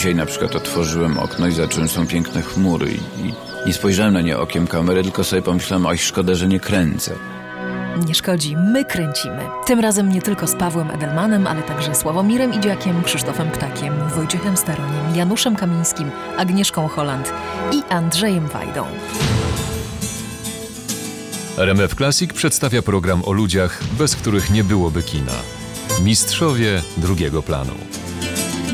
Dzisiaj na przykład otworzyłem okno i zacząłem, są piękne chmury i, i nie spojrzałem na nie okiem kamery, tylko sobie pomyślałem, oj szkoda, że nie kręcę. Nie szkodzi, my kręcimy. Tym razem nie tylko z Pawłem Edelmanem, ale także Sławomirem Idziakiem, Krzysztofem Ptakiem, Wojciechem Staroniem, Januszem Kamińskim, Agnieszką Holland i Andrzejem Wajdą. RMF Classic przedstawia program o ludziach, bez których nie byłoby kina. Mistrzowie drugiego planu.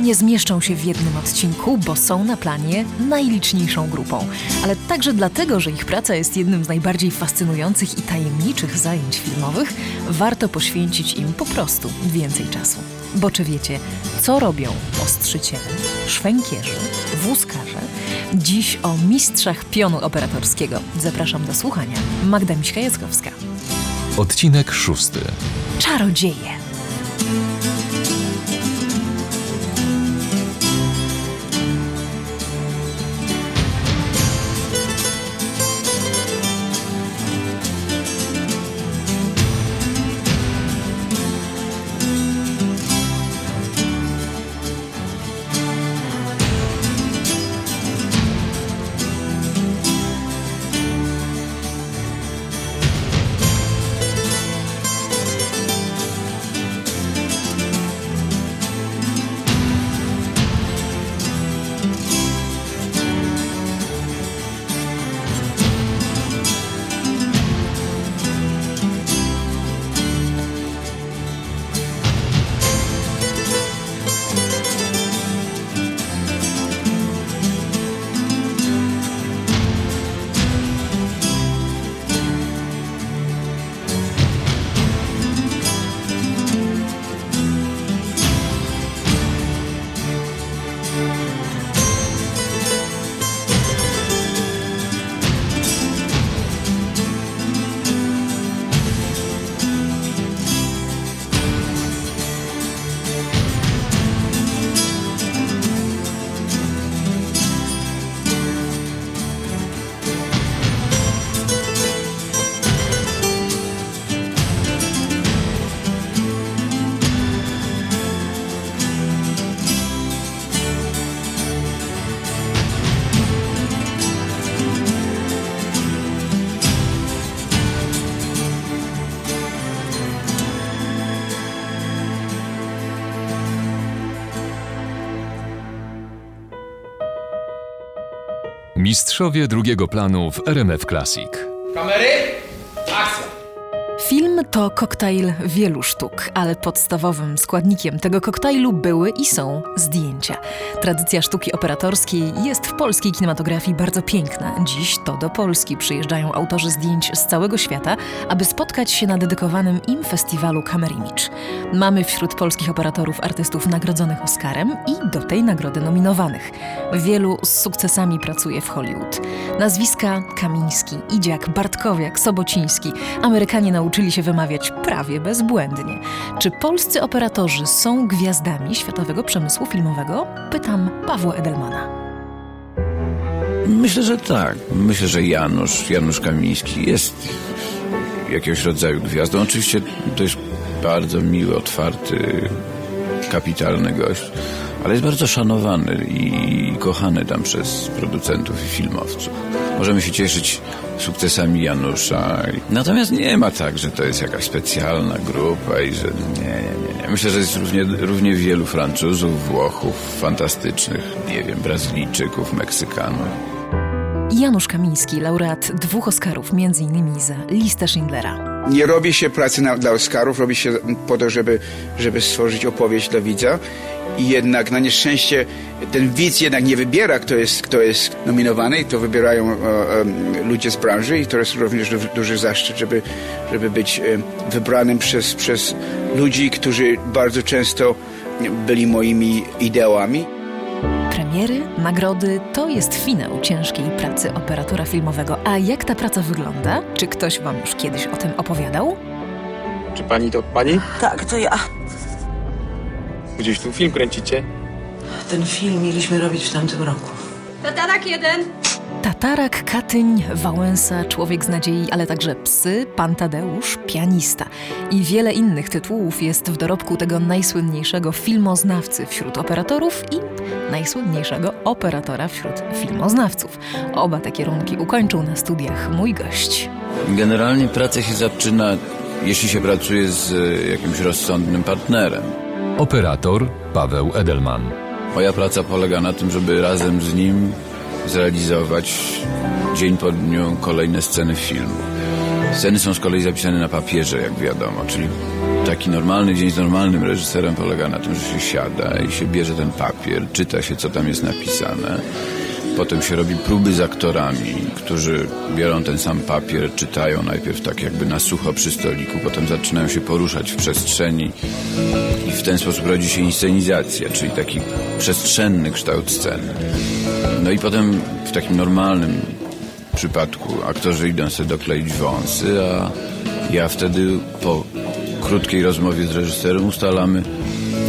Nie zmieszczą się w jednym odcinku, bo są na planie najliczniejszą grupą, ale także dlatego, że ich praca jest jednym z najbardziej fascynujących i tajemniczych zajęć filmowych, warto poświęcić im po prostu więcej czasu. Bo czy wiecie, co robią ostrzyciele, szwękierzy, wózkarze? Dziś o mistrzach pionu operatorskiego. Zapraszam do słuchania. Magda Miśka-Jackowska. Odcinek szósty. Czarodzieje. Mistrzowie drugiego planu w RMF Classic. Kamery? To koktajl wielu sztuk, ale podstawowym składnikiem tego koktajlu były i są zdjęcia. Tradycja sztuki operatorskiej jest w polskiej kinematografii bardzo piękna. Dziś to do Polski przyjeżdżają autorzy zdjęć z całego świata, aby spotkać się na dedykowanym im festiwalu Camera Image. Mamy wśród polskich operatorów artystów nagrodzonych Oscarem i do tej nagrody nominowanych. Wielu z sukcesami pracuje w Hollywood. Nazwiska Kamiński, Idziak, Bartkowiak, Sobociński. Amerykanie nauczyli się wymawiać prawie bezbłędnie. Czy polscy operatorzy są gwiazdami światowego przemysłu filmowego? Pytam Pawła Edelmana. Myślę, że tak. Myślę, że Janusz, Janusz Kamiński jest jakiegoś rodzaju gwiazdą. Oczywiście to jest bardzo miły, otwarty, kapitalny gość, ale jest bardzo szanowany i kochany tam przez producentów i filmowców. Możemy się cieszyć sukcesami Janusza. Natomiast nie ma tak, że to jest jakaś specjalna grupa i że nie, nie, nie. Myślę, że jest równie, równie wielu Francuzów, Włochów, fantastycznych, nie wiem, Brazylijczyków, Meksykanów. Janusz Kamiński, laureat dwóch Oscarów, m.in. za listę Schindlera. Nie robi się pracy na, dla Oscarów, robi się po to, żeby, żeby stworzyć opowieść dla widza. I jednak na nieszczęście ten widz jednak nie wybiera, kto jest, kto jest nominowany, to wybierają e, e, ludzie z branży i to jest również du, duży zaszczyt, żeby, żeby być e, wybranym przez, przez ludzi, którzy bardzo często byli moimi ideałami. Premiery, nagrody to jest finał ciężkiej pracy operatora filmowego. A jak ta praca wygląda? Czy ktoś wam już kiedyś o tym opowiadał? Czy pani to pani? Tak, to ja. Gdzieś tu film kręcicie? Ten film mieliśmy robić w tamtym roku. Tatarak jeden. Tatarak, Katyń, Wałęsa, Człowiek z nadziei, ale także Psy, Pan Tadeusz, Pianista i wiele innych tytułów jest w dorobku tego najsłynniejszego filmoznawcy wśród operatorów i najsłynniejszego operatora wśród filmoznawców. Oba te kierunki ukończył na studiach mój gość. Generalnie praca się zaczyna, jeśli się pracuje z e, jakimś rozsądnym partnerem. Operator Paweł Edelman. Moja praca polega na tym, żeby razem z nim zrealizować dzień po dniu kolejne sceny filmu. Sceny są z kolei zapisane na papierze, jak wiadomo, czyli taki normalny dzień z normalnym reżyserem polega na tym, że się siada i się bierze ten papier, czyta się, co tam jest napisane. Potem się robi próby z aktorami, którzy biorą ten sam papier, czytają najpierw tak jakby na sucho przy stoliku, potem zaczynają się poruszać w przestrzeni i w ten sposób rodzi się inscenizacja, czyli taki przestrzenny kształt sceny. No i potem w takim normalnym przypadku aktorzy idą sobie dokleić wąsy, a ja wtedy po krótkiej rozmowie z reżyserem ustalamy,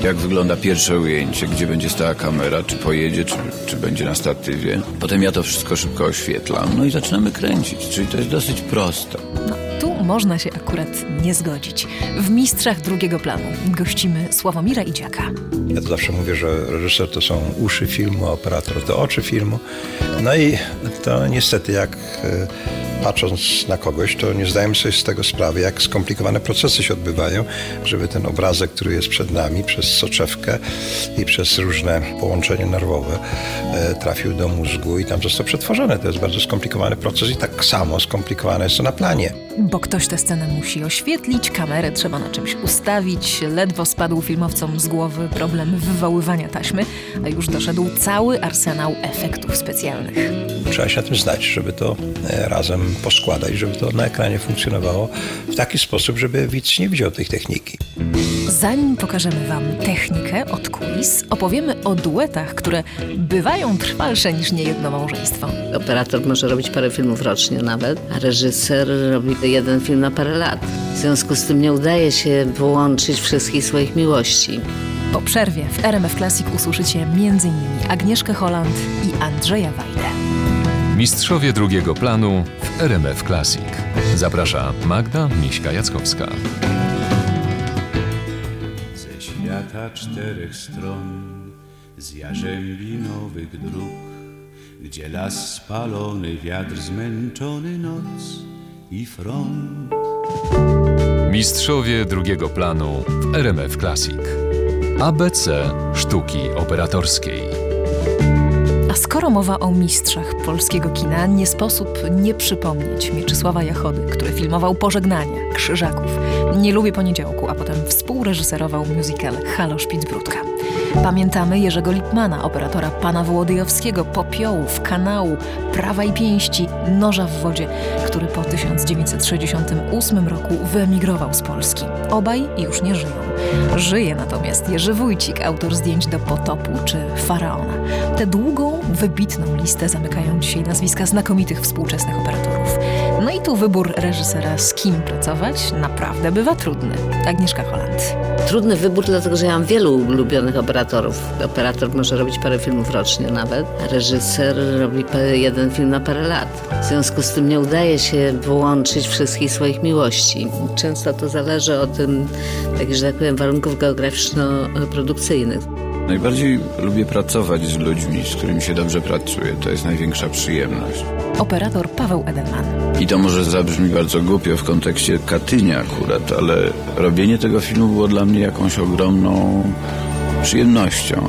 jak wygląda pierwsze ujęcie, gdzie będzie stała kamera, czy pojedzie, czy, czy będzie na statywie. Potem ja to wszystko szybko oświetlam, no i zaczynamy kręcić, czyli to jest dosyć proste. No, tu można się akurat nie zgodzić. W Mistrzach drugiego planu gościmy Sławomira Idziaka. Ja to zawsze mówię, że reżyser to są uszy filmu, a operator to oczy filmu. No i to niestety jak e, patrząc na kogoś, to nie zdajemy sobie z tego sprawy, jak skomplikowane procesy się odbywają, żeby ten obrazek, który jest przed nami, przez soczewkę i przez różne połączenia nerwowe e, trafił do mózgu i tam został przetworzony. To jest bardzo skomplikowany proces i tak samo skomplikowane jest to na planie. Bo ktoś tę scenę musi oświetlić, kamerę trzeba na czymś ustawić, ledwo spadł filmowcom z głowy problem wywoływania taśmy, a już doszedł cały arsenał efektów specjalnych. Trzeba się na tym znać, żeby to e, razem poskładać, żeby to na ekranie funkcjonowało w taki sposób, żeby widz nie widział tej techniki. Zanim pokażemy Wam technikę od kulis, opowiemy o duetach, które bywają trwalsze niż niejedno małżeństwo. Operator może robić parę filmów rocznie nawet, a reżyser robi jeden film na parę lat. W związku z tym nie udaje się połączyć wszystkich swoich miłości. Po przerwie w RMF Classic usłyszycie m.in. Agnieszkę Holland i Andrzeja Wajdę. Mistrzowie drugiego planu w RMF Classic. Zaprasza Magda Miśka-Jackowska. Ze świata czterech stron, z jarzębinowych dróg, gdzie las spalony, wiatr zmęczony, noc i front. Mistrzowie drugiego planu w RMF Classic. ABC Sztuki Operatorskiej. A skoro mowa o mistrzach polskiego kina, nie sposób nie przypomnieć Mieczysława Jachody, który filmował Pożegnania, Krzyżaków, Nie lubię poniedziałku, a potem współreżyserował musical Halo Szpicbródka. Pamiętamy Jerzego Lipmana, operatora pana Wołodyjowskiego, Popiołów, Kanału, Prawa i Pięści, Noża w wodzie, który po 1968 roku wyemigrował z Polski. Obaj już nie żyją. Żyje natomiast Jerzy Wójcik, autor zdjęć do Potopu czy Faraona. Tę długą, wybitną listę zamykają dzisiaj nazwiska znakomitych współczesnych operatorów. No i tu wybór reżysera, z kim pracować, naprawdę bywa trudny. Agnieszka Holland. Trudny wybór, dlatego że ja mam wielu ulubionych operatorów. Operator może robić parę filmów rocznie nawet, a reżyser robi jeden film na parę lat. W związku z tym nie udaje się połączyć wszystkich swoich miłości. Często to zależy od tym, tak, że tak powiem, warunków geograficzno-produkcyjnych. Najbardziej lubię pracować z ludźmi, z którymi się dobrze pracuje. To jest największa przyjemność. Operator Paweł Edelman. I to może zabrzmi bardzo głupio w kontekście Katynia akurat, ale robienie tego filmu było dla mnie jakąś ogromną przyjemnością,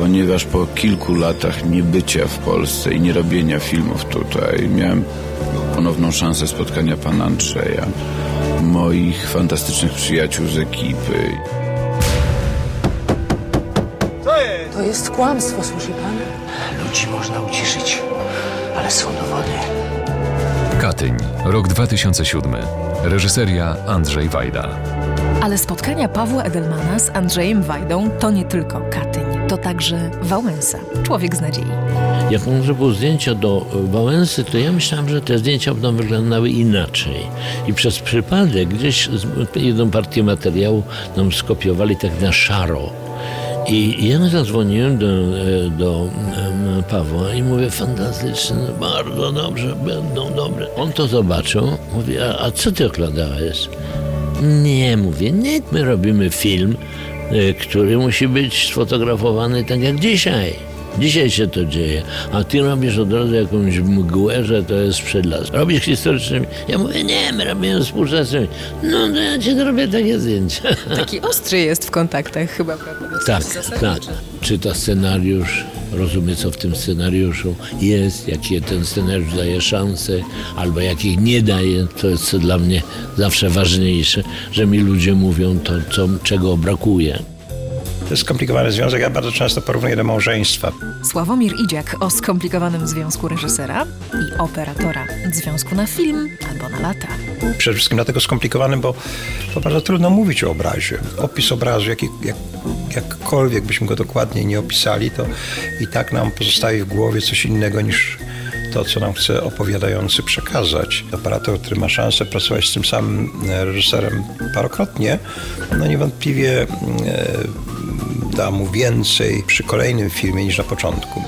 ponieważ po kilku latach niebycia w Polsce i nie robienia filmów tutaj, miałem ponowną szansę spotkania pana Andrzeja, moich fantastycznych przyjaciół z ekipy. To jest kłamstwo, słyszy pan? Ludzi można uciszyć, ale są dowody. Katyń, rok 2007. Reżyseria Andrzej Wajda. Ale spotkania Pawła Edelmana z Andrzejem Wajdą to nie tylko Katyń, to także Wałęsa, człowiek z nadziei. Jak on zrobił zdjęcia do Wałęsy, to ja myślałem, że te zdjęcia będą wyglądały inaczej. I przez przypadek gdzieś jedną partię materiału nam skopiowali tak na szaro. I ja zadzwoniłem do, e, do Pawła i mówię, fantastyczne, bardzo dobrze, będą dobre. On to zobaczył, mówi, a, a co ty okładałeś? Nie, mówię, nie, my robimy film, e, który musi być sfotografowany tak jak dzisiaj. Dzisiaj się to dzieje, a ty robisz od razu jakąś mgłę, że to jest sprzed lat. Robisz historycznymi. Ja mówię, nie, my robimy współczesnymi. No to ja ci zrobię takie zdjęcia. Taki ostry jest w kontaktach chyba, prawda? Tak, tak. Czyta scenariusz, rozumie co w tym scenariuszu jest, jakie ten scenariusz daje szanse, albo jakich nie daje. To jest dla mnie zawsze ważniejsze, że mi ludzie mówią to, co, czego brakuje. To jest skomplikowany związek. Ja bardzo często porównuję do małżeństwa. Sławomir Idziak o skomplikowanym związku reżysera i operatora. Związku na film albo na lata. Przede wszystkim dlatego skomplikowanym, bo, bo bardzo trudno mówić o obrazie. Opis obrazu, jaki, jak, jakkolwiek byśmy go dokładnie nie opisali, to i tak nam pozostaje w głowie coś innego niż to, co nam chce opowiadający przekazać. Operator, który ma szansę pracować z tym samym reżyserem parokrotnie, no niewątpliwie e, da mu więcej przy kolejnym filmie niż na początku.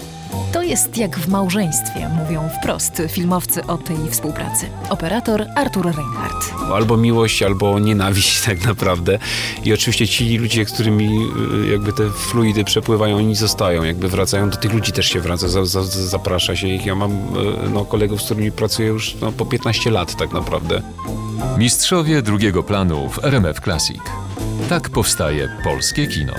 To jest jak w małżeństwie, mówią wprost filmowcy o tej współpracy. Operator Artur Reinhardt. albo miłość, albo nienawiść tak naprawdę. I oczywiście ci ludzie, z którymi y, jakby te fluidy przepływają, oni zostają, jakby wracają, do tych ludzi też się wraca, za, za, zaprasza się ich. Ja mam y, no, kolegów, z którymi pracuję już no, po 15 lat tak naprawdę. Mistrzowie drugiego planu w RMF Classic. Tak powstaje polskie kino.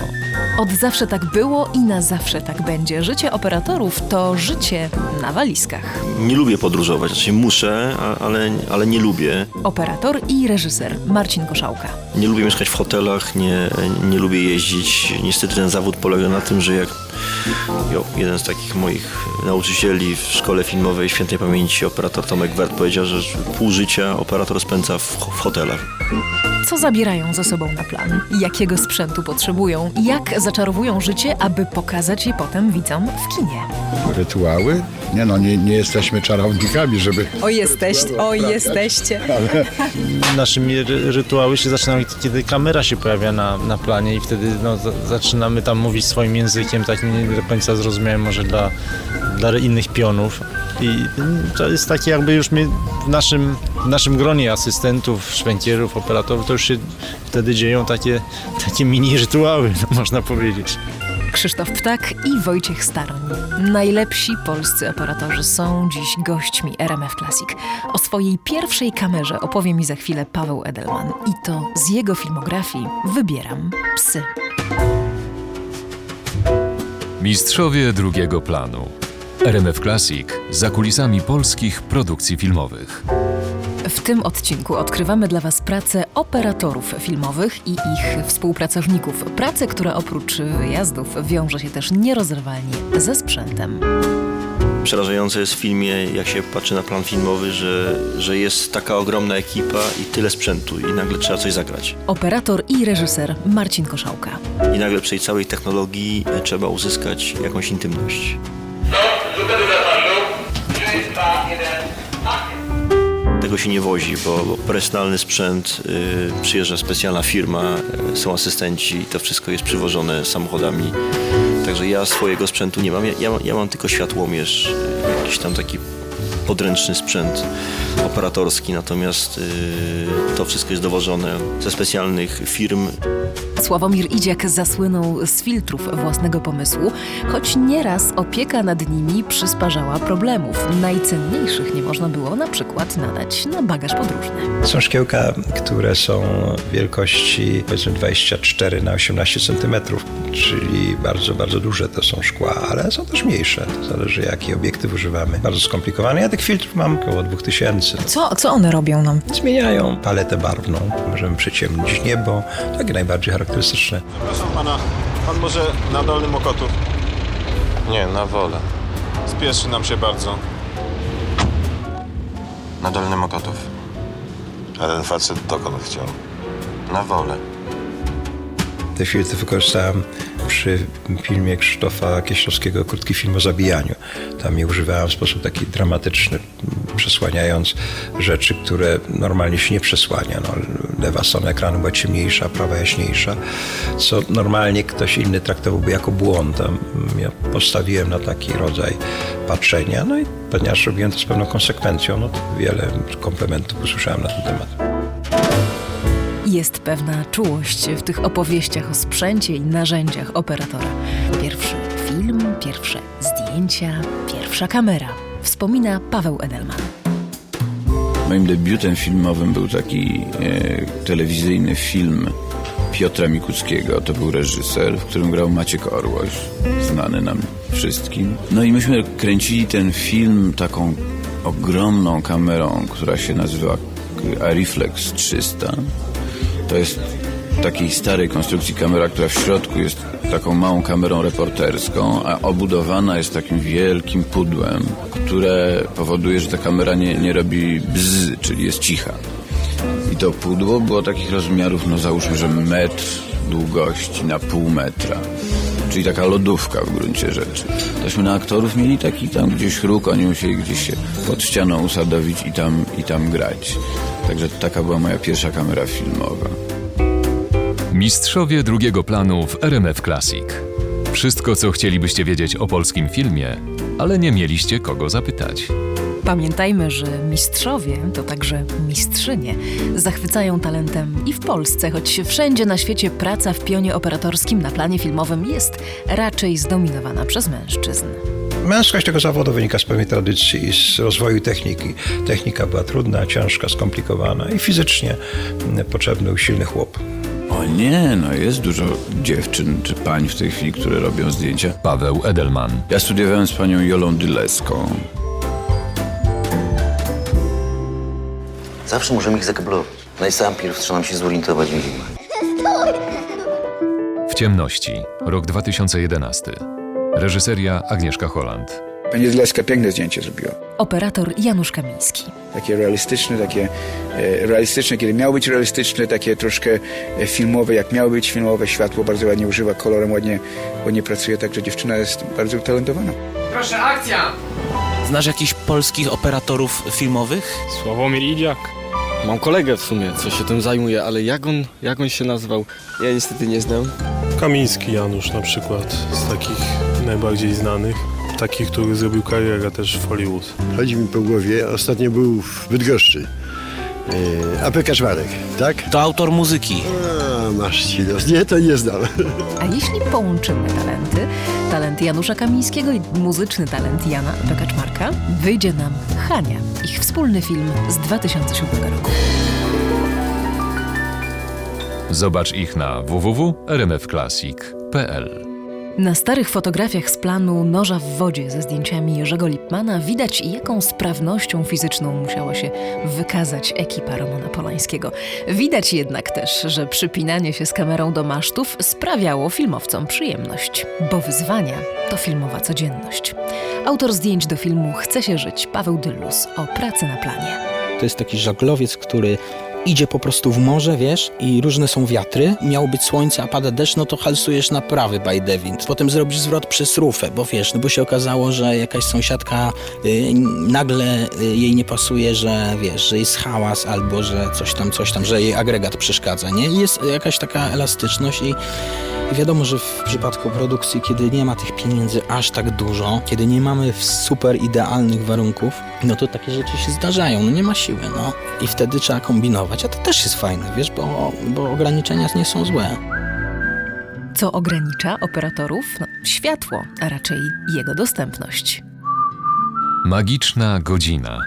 Od zawsze tak było i na zawsze tak będzie. Życie operatorów to życie na walizkach. Nie lubię podróżować, znaczy muszę, ale, ale nie lubię. Operator i reżyser Marcin Koszałka. Nie lubię mieszkać w hotelach, nie, nie lubię jeździć. Niestety ten zawód polega na tym, że jak jo, jeden z takich moich nauczycieli w szkole filmowej świętej pamięci, operator Tomek Wert powiedział, że pół życia operator spędza w, w hotelach. Co zabierają ze sobą na plan? Jakiego sprzętu potrzebują? Jak zaczarowują życie, aby pokazać je potem widzom w kinie? Rytuały? Nie no, nie, nie jesteśmy czarownikami, żeby... O jesteście, o jesteście. Ale Naszymi ry- rytuały się zaczynają, kiedy kamera się pojawia na, na planie i wtedy no, za, zaczynamy tam mówić swoim językiem, takim nie do końca zrozumiałym może dla, dla innych pionów. I to jest takie jakby już my w naszym, w naszym gronie asystentów, szwękierów, operatorów, to już się wtedy dzieją takie, takie mini rytuały, można powiedzieć. Krzysztof Ptak i Wojciech Staroń. Najlepsi polscy operatorzy są dziś gośćmi RMF Classic. O swojej pierwszej kamerze opowie mi za chwilę Paweł Edelman. I to z jego filmografii wybieram psy. Mistrzowie drugiego planu. RMF Classic za kulisami polskich produkcji filmowych. W tym odcinku odkrywamy dla Was pracę operatorów filmowych i ich współpracowników. Pracę, która oprócz wyjazdów wiąże się też nierozerwalnie ze sprzętem. Przerażające jest w filmie, jak się patrzy na plan filmowy, że, że jest taka ogromna ekipa i tyle sprzętu i nagle trzeba coś zagrać. Operator i reżyser Marcin Koszałka. I nagle przy tej całej technologii trzeba uzyskać jakąś intymność. Tego się nie wozi, bo, profesjonalny sprzęt, y, przyjeżdża specjalna firma, y, są asystenci, to wszystko jest przywożone samochodami. Także ja swojego sprzętu nie mam. Ja, ja, mam- ja mam tylko światłomierz, y, jakiś tam taki podręczny sprzęt operatorski, natomiast y, to wszystko jest dowożone ze specjalnych firm Sławomir Idziak zasłynął z filtrów własnego pomysłu, choć nieraz opieka nad nimi przysparzała problemów. Najcenniejszych nie można było na przykład nadać na bagaż podróżny. Są szkiełka, które są wielkości powiedzmy 24 na 18 cm, czyli bardzo, bardzo duże to są szkła, ale są też mniejsze. To zależy jaki obiektyw używamy. Bardzo skomplikowane. Ja tych filtrów mam około 2000. Co, co one robią nam? Zmieniają paletę barwną. Możemy przyciemnić niebo, takie najbardziej charakterystyczne. Przepraszam pana, pan może na Dolnym Okotów? Nie, na wolę. Spieszy nam się bardzo. Na Dolny Mokotów. A ten facet dokąd chciał? Na wolę. Te filtry wykorzystałem przy filmie Krzysztofa Kieślowskiego Krótki film o zabijaniu. Tam je używałem w sposób taki dramatyczny, przesłaniając rzeczy, które normalnie się nie przesłania. No, lewa strona ekranu była ciemniejsza, prawa jaśniejsza, co normalnie ktoś inny traktowałby jako błąd. Ja postawiłem na taki rodzaj patrzenia, no i ponieważ robiłem to z pewną konsekwencją, no to wiele komplementów usłyszałem na ten temat. Jest pewna czułość w tych opowieściach o sprzęcie i narzędziach operatora. Pierwszy film, pierwsze zdjęcia, pierwsza kamera. Wspomina Paweł Edelman. Moim debiutem filmowym był taki e, telewizyjny film Piotra Mikuckiego. To był reżyser, w którym grał Maciek Orłoś, znany nam wszystkim. No i myśmy kręcili ten film taką ogromną kamerą, która się nazywa Ariflex 300. To jest takiej starej konstrukcji kamera, która w środku jest taką małą kamerą reporterską, a obudowana jest takim wielkim pudłem, które powoduje, że ta kamera nie, nie robi bzz, czyli jest cicha. I to pudło było takich rozmiarów, no załóżmy, że metr długości na pół metra. Czyli taka lodówka w gruncie rzeczy. Tośmy na aktorów mieli taki tam gdzieś chruk, oni musieli gdzieś się pod ścianą usadowić i tam, i tam grać. Także taka była moja pierwsza kamera filmowa. Mistrzowie drugiego planu w RMF Classic. Wszystko, co chcielibyście wiedzieć o polskim filmie, ale nie mieliście kogo zapytać. Pamiętajmy, że mistrzowie to także mistrzynie. Zachwycają talentem i w Polsce, choć wszędzie na świecie praca w pionie operatorskim na planie filmowym jest raczej zdominowana przez mężczyzn. Męskość tego zawodu wynika z pewnej tradycji i z rozwoju techniki. Technika była trudna, ciężka, skomplikowana i fizycznie potrzebny był silny chłop. O nie, no jest dużo dziewczyn czy pań w tej chwili, które robią zdjęcia. Paweł Edelman. Ja studiowałem z panią Jolą Dyleską. Zawsze możemy ich zakablować. Najpierw trzeba nam się zorientować w nich. W ciemności. Rok 2011. Reżyseria Agnieszka Holland. Pani Dyleska piękne zdjęcie zrobiła. Operator Janusz Kamiński. Takie realistyczne, takie e, realistyczne, kiedy miało być realistyczne, takie troszkę e, filmowe, jak miało być filmowe. Światło bardzo ładnie używa, kolorem ładnie, ładnie pracuje, także dziewczyna jest bardzo utalentowana. Proszę, akcja! Znasz jakichś polskich operatorów filmowych? Sławomir Idziak. Mam kolegę w sumie, co się tym zajmuje, ale jak on, jak on się nazywał? Ja niestety nie znam. Kamiński Janusz na przykład, z takich najbardziej znanych. Takich, który zrobił karierę też w Hollywood. Chodzi mi po głowie, ostatnio był w Bydgoszczy. Yy, AP Kaczmarek, tak? To autor muzyki. A, masz ci los. Nie, to nie znam. A jeśli połączymy talenty, talent Janusza Kamińskiego i muzyczny talent Jana Bekaczmarka, wyjdzie nam Hania, ich wspólny film z 2007 roku. Zobacz ich na www.rmfclassic.pl Na starych fotografiach z planu Noża w wodzie ze zdjęciami Jerzego Lipmana widać, jaką sprawnością fizyczną musiała się wykazać ekipa Romana Polańskiego. Widać jednak też, że przypinanie się z kamerą do masztów sprawiało filmowcom przyjemność, bo wyzwania to filmowa codzienność. Autor zdjęć do filmu Chce się żyć, Paweł Dyllus, o pracy na planie. To jest taki żaglowiec, który idzie po prostu w morze, wiesz, i różne są wiatry. Miało być słońce, a pada deszcz, no to halsujesz na prawy by the wind. Potem zrobisz zwrot przez rufę, bo wiesz, no bo się okazało, że jakaś sąsiadka y, nagle y, jej nie pasuje, że wiesz, że jest hałas albo że coś tam, coś tam, że jej agregat przeszkadza, nie? Jest jakaś taka elastyczność i i wiadomo, że w przypadku produkcji, kiedy nie ma tych pieniędzy aż tak dużo, kiedy nie mamy super idealnych warunków, no to takie rzeczy się zdarzają, no nie ma siły, no. I wtedy trzeba kombinować, a to też jest fajne, wiesz, bo, bo ograniczenia nie są złe. Co ogranicza operatorów? No, światło, a raczej jego dostępność. Magiczna godzina.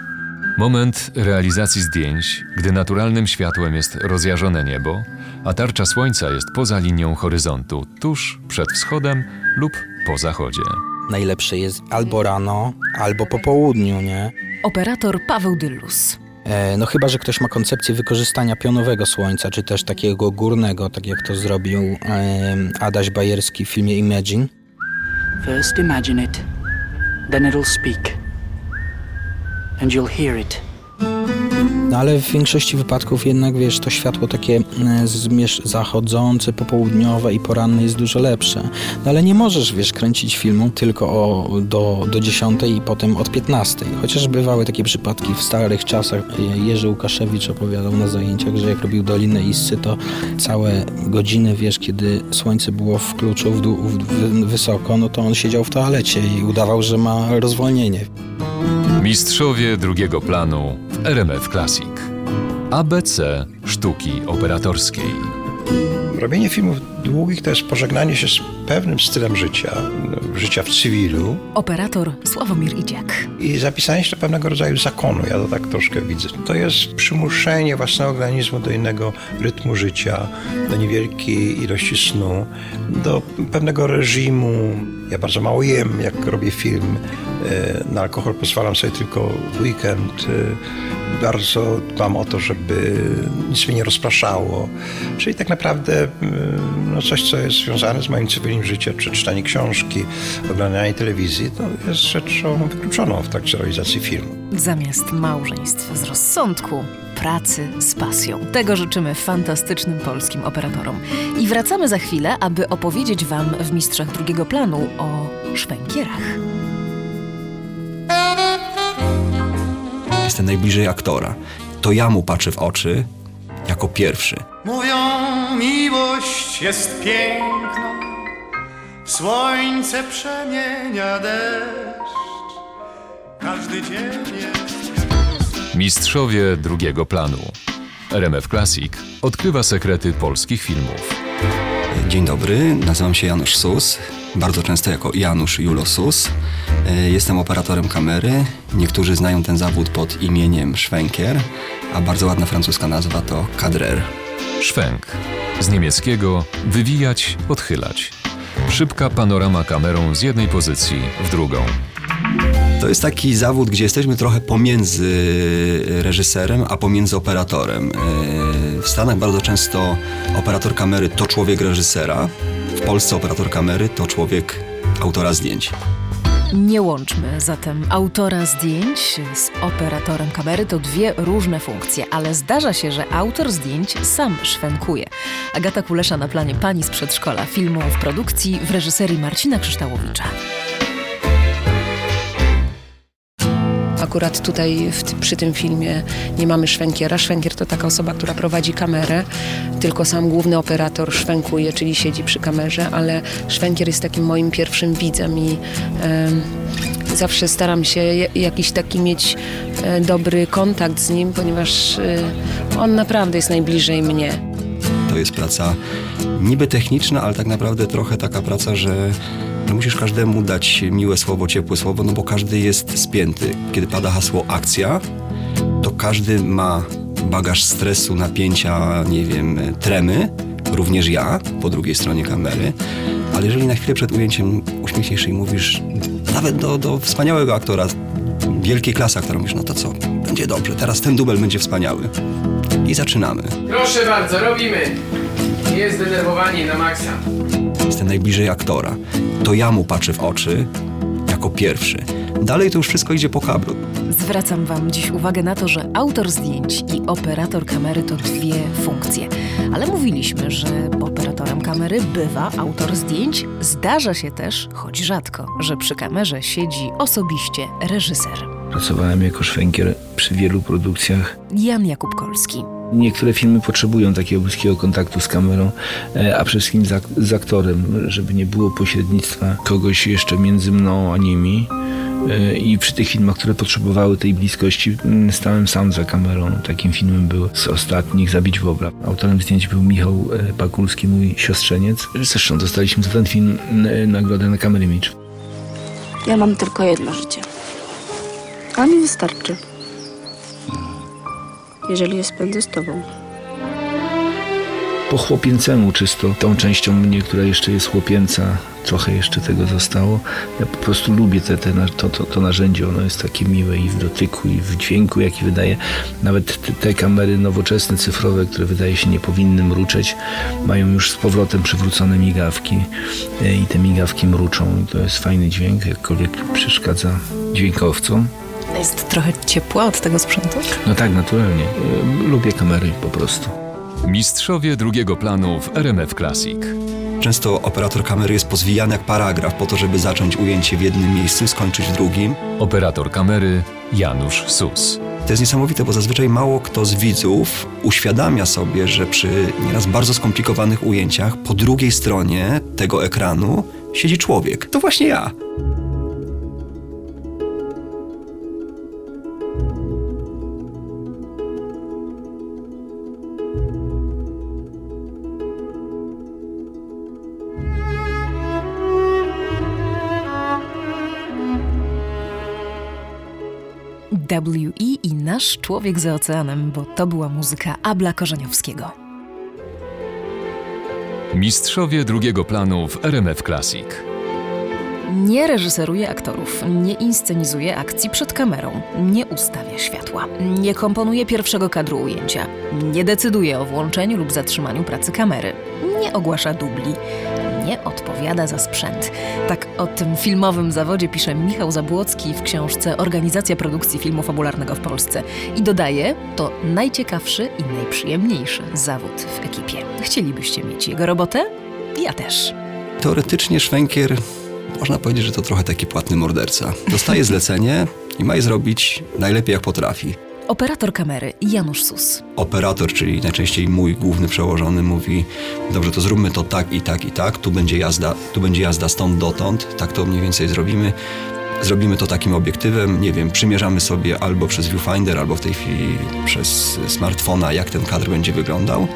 Moment realizacji zdjęć, gdy naturalnym światłem jest rozjażone niebo, a tarcza słońca jest poza linią horyzontu, tuż przed wschodem lub po zachodzie. Najlepsze jest albo rano, albo po południu, nie? Operator Paweł Dyllus. E, no chyba, że ktoś ma koncepcję wykorzystania pionowego słońca, czy też takiego górnego, tak jak to zrobił e, Adaś Bajerski w filmie Imagine. First imagine it, then it'll speak. And you'll hear it. No ale w większości wypadków jednak, wiesz, to światło takie e, zachodzące, popołudniowe i poranne jest dużo lepsze. No ale nie możesz, wiesz, kręcić filmu tylko o, do, do 10 i potem od 15. Chociaż bywały takie przypadki w starych czasach. Jerzy Łukaszewicz opowiadał na zajęciach, że jak robił Dolinę Issy, to całe godziny, wiesz, kiedy słońce było w kluczu w dół, w, w, wysoko, no to on siedział w toalecie i udawał, że ma rozwolnienie. Mistrzowie drugiego planu w RMF Classic. ABC sztuki operatorskiej. Robienie filmów długich to jest pożegnanie się z pewnym stylem życia, życia w cywilu Operator Sławomir Idziak. i zapisanie się do pewnego rodzaju zakonu. Ja to tak troszkę widzę. To jest przymuszenie własnego organizmu do innego rytmu życia, do niewielkiej ilości snu, do pewnego reżimu. Ja bardzo mało jem, jak robię film. E, Na alkohol pozwalam sobie tylko w weekend. Bardzo dbam o to, żeby nic mnie nie rozpraszało. Czyli tak naprawdę mm, no coś, co jest związane z moim cywilnym życiem, czy czytanie książki, oglądanie telewizji, to jest rzeczą wykluczoną w trakcie realizacji filmu. Zamiast małżeństw z rozsądku, pracy z pasją. Tego życzymy fantastycznym polskim operatorom. I wracamy za chwilę, aby opowiedzieć Wam w Mistrzach Drugiego Planu o szwękierach. Jestem najbliżej aktora. To ja mu patrzę w oczy jako pierwszy. Mówią, miłość jest piękna, w słońce przemienia deszcz. Każdy dzień jest Mistrzowie drugiego planu. RMF Classic odkrywa sekrety polskich filmów. Dzień dobry, nazywam się Janusz Sus, bardzo często jako Janusz Julo Sus. E, Jestem operatorem kamery. Niektórzy znają ten zawód pod imieniem szwękier, a bardzo ładna francuska nazwa to kadrer. Szwęk. Z niemieckiego wywijać, odchylać. Szybka panorama kamerą z jednej pozycji w drugą. To jest taki zawód, gdzie jesteśmy trochę pomiędzy reżyserem, a pomiędzy operatorem. E, W Stanach bardzo często operator kamery to człowiek reżysera, w Polsce operator kamery to człowiek autora zdjęć. Nie łączmy zatem autora zdjęć z operatorem kamery. To dwie różne funkcje, ale zdarza się, że autor zdjęć sam szwenkuje. Agata Kulesza na planie Pani z przedszkola filmu w produkcji w reżyserii Marcina Krzyształowicza. Akurat tutaj w, przy tym filmie nie mamy szwękiera. Szwękier to taka osoba, która prowadzi kamerę, tylko sam główny operator szwękuje, czyli siedzi przy kamerze, ale szwękier jest takim moim pierwszym widzem i em, zawsze staram się ja- jakiś taki mieć e, dobry kontakt z nim, ponieważ e, on naprawdę jest najbliżej mnie. To jest praca niby techniczna, ale tak naprawdę trochę taka praca, że no musisz każdemu dać miłe słowo, ciepłe słowo, no bo każdy jest spięty. Kiedy pada hasło akcja, to każdy ma bagaż stresu, napięcia, nie wiem, tremy, również ja, po drugiej stronie kamery. Ale jeżeli na chwilę przed ujęciem uśmiechniesz i mówisz nawet do, do wspaniałego aktora, wielkiej klasy aktora, mówisz, no to co, będzie dobrze, teraz ten dubel będzie wspaniały. I zaczynamy. Proszę bardzo, robimy. Jest zdenerwowanie na maksa. Jestem najbliżej aktora. To ja mu patrzę w oczy jako pierwszy. Dalej to już wszystko idzie po kablu. Zwracam Wam dziś uwagę na to, że autor zdjęć i operator kamery to dwie funkcje. Ale mówiliśmy, że operatorem kamery bywa autor zdjęć. Zdarza się też, choć rzadko, że przy kamerze siedzi osobiście reżyser. Pracowałem jako szwękier przy wielu produkcjach. Jan Jakub Kolski. Niektóre filmy potrzebują takiego bliskiego kontaktu z kamerą, e, a przede wszystkim z, ak- z aktorem, żeby nie było pośrednictwa kogoś jeszcze między mną a nimi. E, I przy tych filmach, które potrzebowały tej bliskości, mm, stałem sam za kamerą. Takim filmem był z ostatnich Zabić Wobra. Autorem zdjęć był Michał e, Pakulski, mój siostrzeniec. Zresztą dostaliśmy za ten film nagrodę na Kamery Micz. Ja mam tylko jedno życie. A mi wystarczy. Jeżeli je spędzę z tobą. po chłopięcemu czysto, tą częścią mnie, która jeszcze jest chłopięca, trochę jeszcze tego zostało. Ja po prostu lubię te, te, to, to, to narzędzie, ono jest takie miłe i w dotyku, i w dźwięku, jaki wydaje. Nawet te, te kamery nowoczesne, cyfrowe, które wydaje się nie powinny mruczeć, mają już z powrotem przywrócone migawki e, i te migawki mruczą. To jest fajny dźwięk, jakkolwiek przeszkadza dźwiękowcom. Jest trochę ciepła od tego sprzętu? No tak, naturalnie. Y, Lubię kamery po prostu. Mistrzowie drugiego planu w RMF Classic. Często operator kamery jest pozwijany jak paragraf po to, żeby zacząć ujęcie w jednym miejscu, skończyć w drugim. Operator kamery Janusz Sus. To jest niesamowite, bo zazwyczaj mało kto z widzów uświadamia sobie, że przy nieraz bardzo skomplikowanych ujęciach po drugiej stronie tego ekranu siedzi człowiek. To właśnie ja. WE i nasz człowiek za oceanem, bo to była muzyka Abla Korzeniowskiego. Mistrzowie drugiego planu w RMF Classic. Nie reżyseruje aktorów, nie inscenizuje akcji przed kamerą, nie ustawia światła, nie komponuje pierwszego kadru ujęcia, nie decyduje o włączeniu lub zatrzymaniu pracy kamery, nie ogłasza dubli, nie odpowiada za sprzęt. Tak o tym filmowym zawodzie pisze Michał Zabłocki w książce Organizacja produkcji filmu fabularnego w Polsce i dodaje, to najciekawszy i najprzyjemniejszy zawód w ekipie. Chcielibyście mieć jego robotę? Ja też. Teoretycznie szwękier, można powiedzieć, że to trochę taki płatny morderca. Dostaje zlecenie i ma je zrobić najlepiej jak potrafi. Operator kamery Janusz Sus. Operator, czyli najczęściej mój główny przełożony, mówi: Dobrze, to zróbmy to tak i tak i tak. Tu będzie jazda, tu będzie jazda stąd dotąd. Tak to mniej więcej zrobimy. Zrobimy to takim obiektywem, nie wiem, przymierzamy sobie albo przez viewfinder, albo w tej chwili przez smartfona, jak ten kadr będzie wyglądał.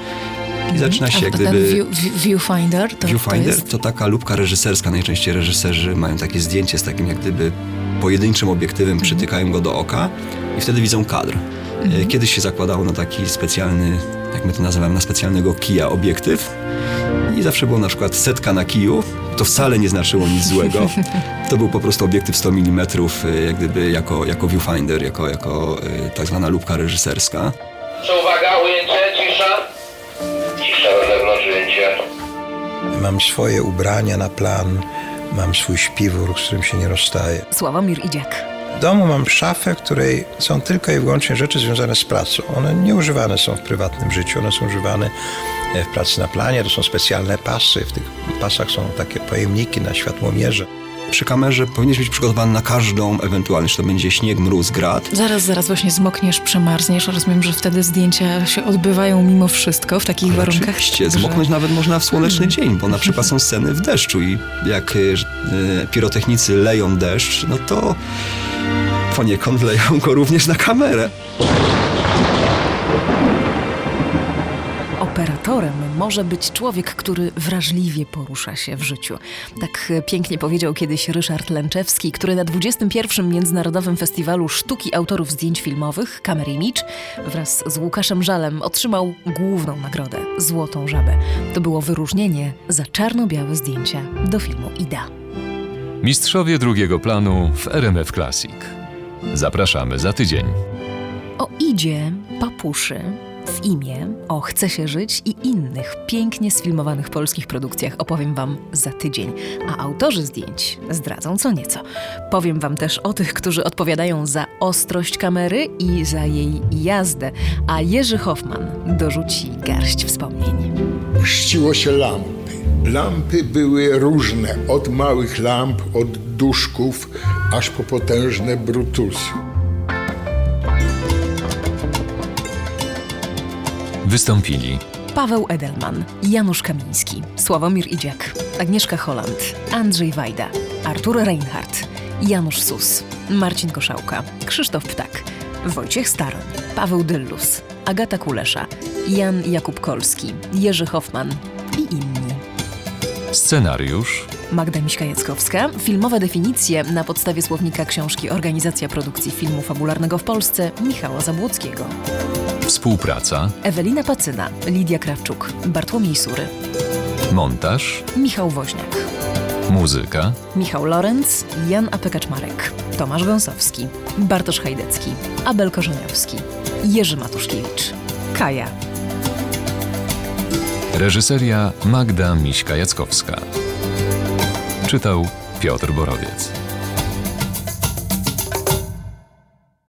I zaczyna się A jak gdyby. view, view- viewfinder to, Viewfinder to jest... to taka lubka reżyserska. Najczęściej reżyserzy mają takie zdjęcie z takim jak gdyby pojedynczym obiektywem, przytykają go do oka i wtedy widzą kadr. E, Kiedyś się zakładało na taki specjalny, jak my to nazywamy, na specjalnego kija obiektyw i zawsze było na przykład setka na kiju. To wcale nie znaczyło nic złego. To był po prostu obiektyw 100 mm, e, jak gdyby jako, jako viewfinder, jako, jako e, tak zwana lubka reżyserska. Uwaga, ujęcie, cisza. Cisza na zewnątrz ujęcie. Mam swoje ubrania na plan, mam swój śpiwór, z którym się nie rozstaję. Sławomir Idziak. W domu mam szafę, w której są tylko i wyłącznie rzeczy związane z pracą. One nie używane są w prywatnym życiu, one są używane e, w pracy na planie. To są specjalne pasy. W tych pasach są takie pojemniki na światłomierze. Przy kamerze powinieneś być przygotowany na każdą ewentualność, czy to będzie śnieg, mróz, grad. Zaraz, zaraz właśnie zmokniesz, przemarzniesz. Rozumiem, że wtedy zdjęcia się odbywają mimo wszystko w takich warunkach. Oczywiście, zmoknąć nawet można w słoneczny dzień, bo na przykład są sceny w deszczu i jak y, y, pirotechnicy leją deszcz, no to poniekąd leją go również na kamerę. Operatorem może być człowiek, który wrażliwie porusza się w życiu. Tak pięknie powiedział kiedyś Ryszard Lęczewski, który na 21. Międzynarodowym Festiwalu Sztuki Autorów Zdjęć Filmowych Camera Image wraz z Łukaszem Żalem otrzymał główną nagrodę Złotą Żabę. To było wyróżnienie za czarno-białe zdjęcia do filmu Ida. Mistrzowie drugiego planu w RMF Classic. Zapraszamy za tydzień. O Idzie, Papuszy, w imię, o Chce się żyć i innych pięknie sfilmowanych polskich produkcjach opowiem Wam za tydzień, a autorzy zdjęć zdradzą co nieco. Powiem Wam też o tych, którzy odpowiadają za ostrość kamery i za jej jazdę, a Jerzy Hoffman dorzuci garść wspomnień. Chrzciło się lampy. Lampy były różne, od małych lamp, od duszków, aż po potężne brutusy. Wystąpili Paweł Edelman, Janusz Kamiński, Sławomir Idziak, Agnieszka Holland, Andrzej Wajda, Artur Reinhardt, Janusz Sus, Marcin Koszałka, Krzysztof Ptak, Wojciech Staroń, Paweł Dyllus, Agata Kulesza, Jan Jakub Kolski, Jerzy Hoffman i inni. scenariusz Magda Miśka-Jackowska, filmowe definicje na podstawie słownika książki Organizacja Produkcji Filmu Fabularnego w Polsce Michała Zabłockiego. Współpraca, Ewelina Pacyna, Lidia Krawczuk, Bartłomiej Sury, montaż, Michał Woźniak, muzyka, Michał Lorenz, Jan Apekaczmarek, Tomasz Gąsowski, Bartosz Hajdecki, Abel Korzeniowski, Jerzy Matuszkiewicz, Kaja. reżyseria Magda Miśka-Jackowska. Czytał Piotr Borowiec.